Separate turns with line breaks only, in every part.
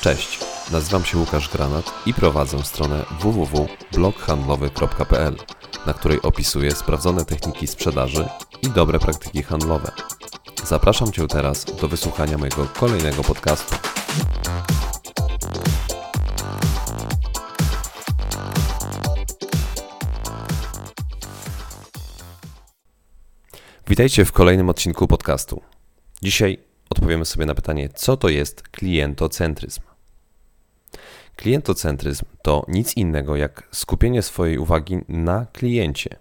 Cześć, nazywam się Łukasz Granat i prowadzę stronę www.bloghandlowy.pl, na której opisuję sprawdzone techniki sprzedaży i dobre praktyki handlowe. Zapraszam Cię teraz do wysłuchania mojego kolejnego podcastu. Witajcie w kolejnym odcinku podcastu. Dzisiaj odpowiemy sobie na pytanie, co to jest klientocentryzm. Klientocentryzm to nic innego jak skupienie swojej uwagi na kliencie.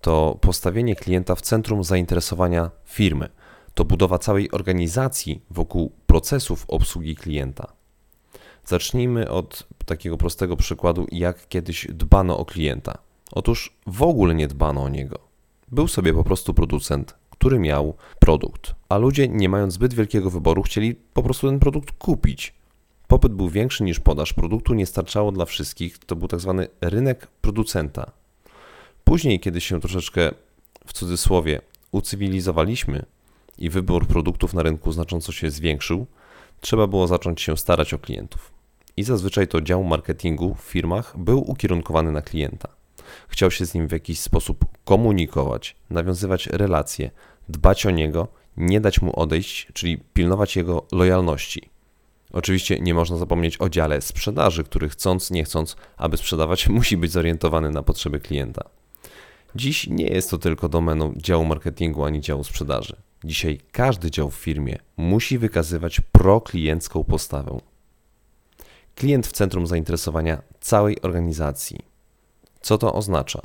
To postawienie klienta w centrum zainteresowania firmy. To budowa całej organizacji wokół procesów obsługi klienta. Zacznijmy od takiego prostego przykładu, jak kiedyś dbano o klienta. Otóż w ogóle nie dbano o niego. Był sobie po prostu producent, który miał produkt, a ludzie, nie mając zbyt wielkiego wyboru, chcieli po prostu ten produkt kupić. Popyt był większy niż podaż, produktu nie starczało dla wszystkich, to był tak zwany rynek producenta. Później, kiedy się troszeczkę w cudzysłowie ucywilizowaliśmy i wybór produktów na rynku znacząco się zwiększył, trzeba było zacząć się starać o klientów. I zazwyczaj to dział marketingu w firmach był ukierunkowany na klienta. Chciał się z nim w jakiś sposób komunikować, nawiązywać relacje, dbać o niego, nie dać mu odejść, czyli pilnować jego lojalności. Oczywiście nie można zapomnieć o dziale sprzedaży, który chcąc, nie chcąc, aby sprzedawać, musi być zorientowany na potrzeby klienta. Dziś nie jest to tylko domeną działu marketingu ani działu sprzedaży. Dzisiaj każdy dział w firmie musi wykazywać prokliencką postawę. Klient w centrum zainteresowania całej organizacji. Co to oznacza?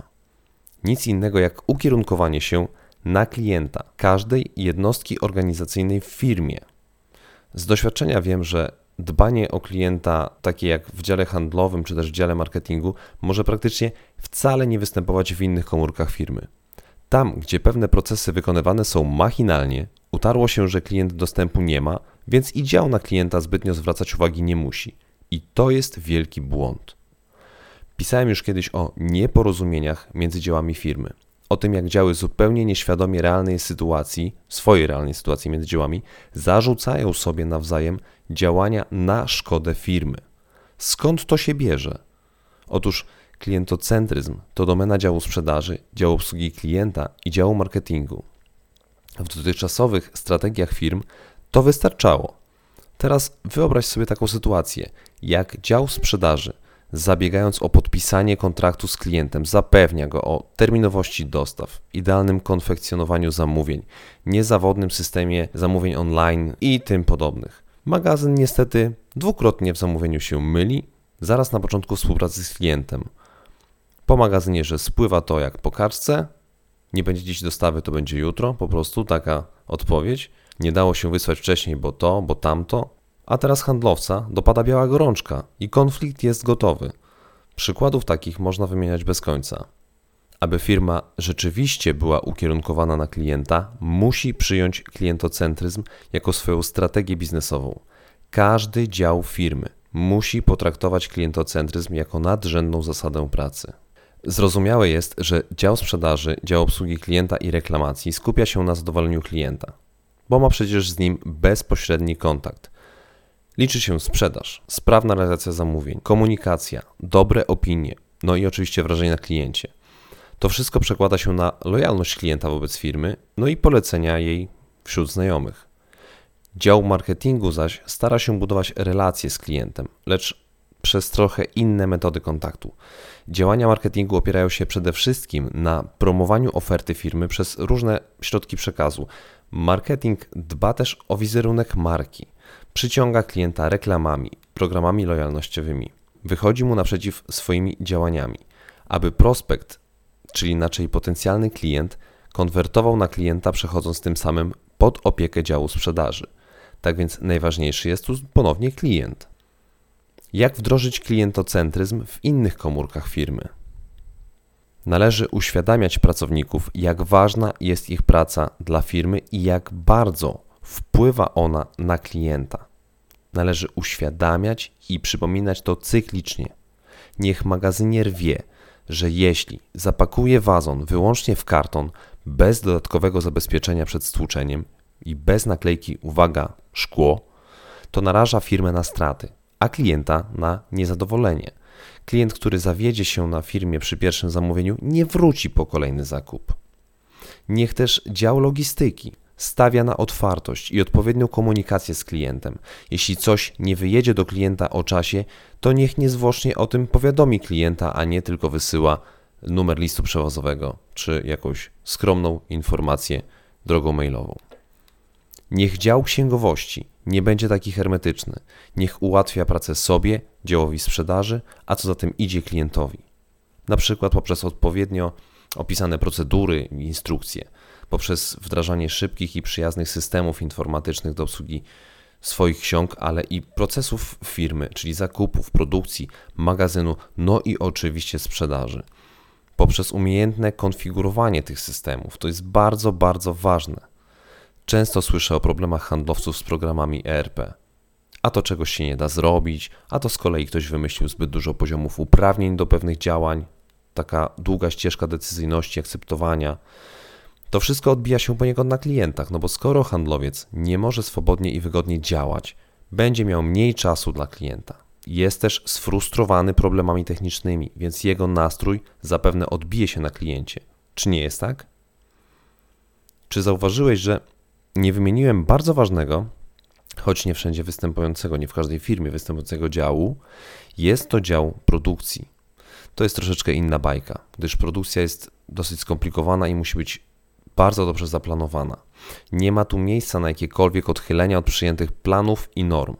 Nic innego jak ukierunkowanie się na klienta każdej jednostki organizacyjnej w firmie. Z doświadczenia wiem, że dbanie o klienta, takie jak w dziale handlowym czy też w dziale marketingu, może praktycznie wcale nie występować w innych komórkach firmy. Tam, gdzie pewne procesy wykonywane są machinalnie, utarło się, że klient dostępu nie ma, więc i dział na klienta zbytnio zwracać uwagi nie musi. I to jest wielki błąd. Pisałem już kiedyś o nieporozumieniach między działami firmy. O tym, jak działy zupełnie nieświadomie realnej sytuacji, swojej realnej sytuacji między działami, zarzucają sobie nawzajem działania na szkodę firmy. Skąd to się bierze? Otóż klientocentryzm to domena działu sprzedaży, działu obsługi klienta i działu marketingu. W dotychczasowych strategiach firm to wystarczało. Teraz wyobraź sobie taką sytuację, jak dział sprzedaży zabiegając o podpisanie kontraktu z klientem, zapewnia go o terminowości dostaw, idealnym konfekcjonowaniu zamówień, niezawodnym systemie zamówień online i tym podobnych. Magazyn niestety dwukrotnie w zamówieniu się myli, zaraz na początku współpracy z klientem. Po magazynie, że spływa to jak po kartce, nie będzie dziś dostawy, to będzie jutro, po prostu taka odpowiedź. Nie dało się wysłać wcześniej, bo to, bo tamto. A teraz handlowca dopada biała gorączka i konflikt jest gotowy. Przykładów takich można wymieniać bez końca. Aby firma rzeczywiście była ukierunkowana na klienta, musi przyjąć klientocentryzm jako swoją strategię biznesową. Każdy dział firmy musi potraktować klientocentryzm jako nadrzędną zasadę pracy. Zrozumiałe jest, że dział sprzedaży, dział obsługi klienta i reklamacji skupia się na zadowoleniu klienta, bo ma przecież z nim bezpośredni kontakt. Liczy się sprzedaż, sprawna realizacja zamówień, komunikacja, dobre opinie, no i oczywiście wrażenie na kliencie. To wszystko przekłada się na lojalność klienta wobec firmy, no i polecenia jej wśród znajomych. Dział marketingu zaś stara się budować relacje z klientem, lecz przez trochę inne metody kontaktu. Działania marketingu opierają się przede wszystkim na promowaniu oferty firmy przez różne środki przekazu. Marketing dba też o wizerunek marki przyciąga klienta reklamami, programami lojalnościowymi, wychodzi mu naprzeciw swoimi działaniami, aby prospekt, czyli inaczej potencjalny klient, konwertował na klienta, przechodząc tym samym pod opiekę działu sprzedaży. Tak więc najważniejszy jest tu ponownie klient. Jak wdrożyć klientocentryzm w innych komórkach firmy? Należy uświadamiać pracowników, jak ważna jest ich praca dla firmy i jak bardzo wpływa ona na klienta. Należy uświadamiać i przypominać to cyklicznie. Niech magazynier wie, że jeśli zapakuje wazon wyłącznie w karton, bez dodatkowego zabezpieczenia przed stłuczeniem i bez naklejki uwaga, szkło, to naraża firmę na straty, a klienta na niezadowolenie. Klient, który zawiedzie się na firmie przy pierwszym zamówieniu, nie wróci po kolejny zakup. Niech też dział logistyki stawia na otwartość i odpowiednią komunikację z klientem. Jeśli coś nie wyjedzie do klienta o czasie, to niech niezwłocznie o tym powiadomi klienta, a nie tylko wysyła numer listu przewozowego czy jakąś skromną informację drogą mailową. Niech dział księgowości nie będzie taki hermetyczny. Niech ułatwia pracę sobie, działowi sprzedaży, a co za tym idzie klientowi. Na przykład poprzez odpowiednio opisane procedury i instrukcje, poprzez wdrażanie szybkich i przyjaznych systemów informatycznych do obsługi swoich ksiąg, ale i procesów firmy, czyli zakupów, produkcji, magazynu, no i oczywiście sprzedaży. Poprzez umiejętne konfigurowanie tych systemów. To jest bardzo, bardzo ważne. Często słyszę o problemach handlowców z programami ERP. A to czegoś się nie da zrobić, a to z kolei ktoś wymyślił zbyt dużo poziomów uprawnień do pewnych działań, taka długa ścieżka decyzyjności, akceptowania. To wszystko odbija się poniekąd na klientach, no bo skoro handlowiec nie może swobodnie i wygodnie działać, będzie miał mniej czasu dla klienta. Jest też sfrustrowany problemami technicznymi, więc jego nastrój zapewne odbije się na kliencie. Czy nie jest tak? Czy zauważyłeś, że nie wymieniłem bardzo ważnego, choć nie wszędzie występującego, nie w każdej firmie występującego działu, jest to dział produkcji. To jest troszeczkę inna bajka, gdyż produkcja jest dosyć skomplikowana i musi być bardzo dobrze zaplanowana. Nie ma tu miejsca na jakiekolwiek odchylenia od przyjętych planów i norm.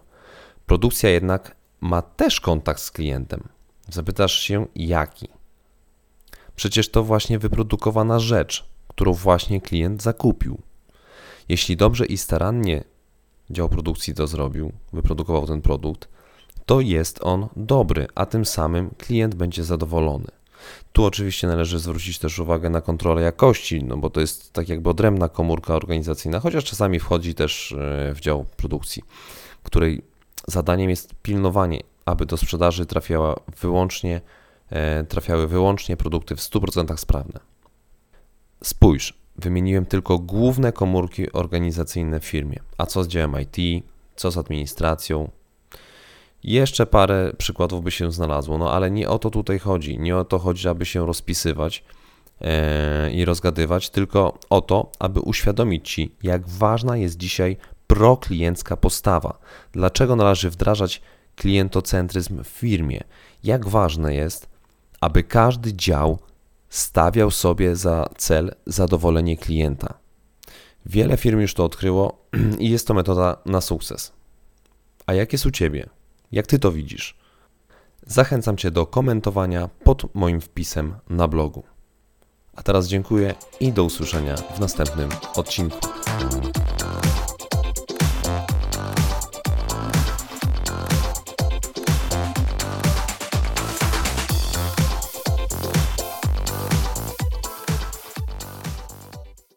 Produkcja jednak ma też kontakt z klientem. Zapytasz się, jaki? Przecież to właśnie wyprodukowana rzecz, którą właśnie klient zakupił. Jeśli dobrze i starannie dział produkcji to zrobił, wyprodukował ten produkt, to jest on dobry, a tym samym klient będzie zadowolony. Tu oczywiście należy zwrócić też uwagę na kontrolę jakości, no bo to jest tak jakby odrębna komórka organizacyjna, chociaż czasami wchodzi też e, w dział produkcji, której zadaniem jest pilnowanie, aby do sprzedaży trafiała wyłącznie, e, trafiały wyłącznie produkty w 100% sprawne. Spójrz, wymieniłem tylko główne komórki organizacyjne w firmie. A co z działem IT, co z administracją? Jeszcze parę przykładów by się znalazło, no ale nie o to tutaj chodzi. Nie o to chodzi, aby się rozpisywać e, i rozgadywać, tylko o to, aby uświadomić Ci, jak ważna jest dzisiaj prokliencka postawa. Dlaczego należy wdrażać klientocentryzm w firmie? Jak ważne jest, aby każdy dział stawiał sobie za cel zadowolenie klienta. Wiele firm już to odkryło i jest to metoda na sukces. A jak jest u Ciebie? Jak Ty to widzisz? Zachęcam Cię do komentowania pod moim wpisem na blogu. A teraz dziękuję i do usłyszenia w następnym odcinku.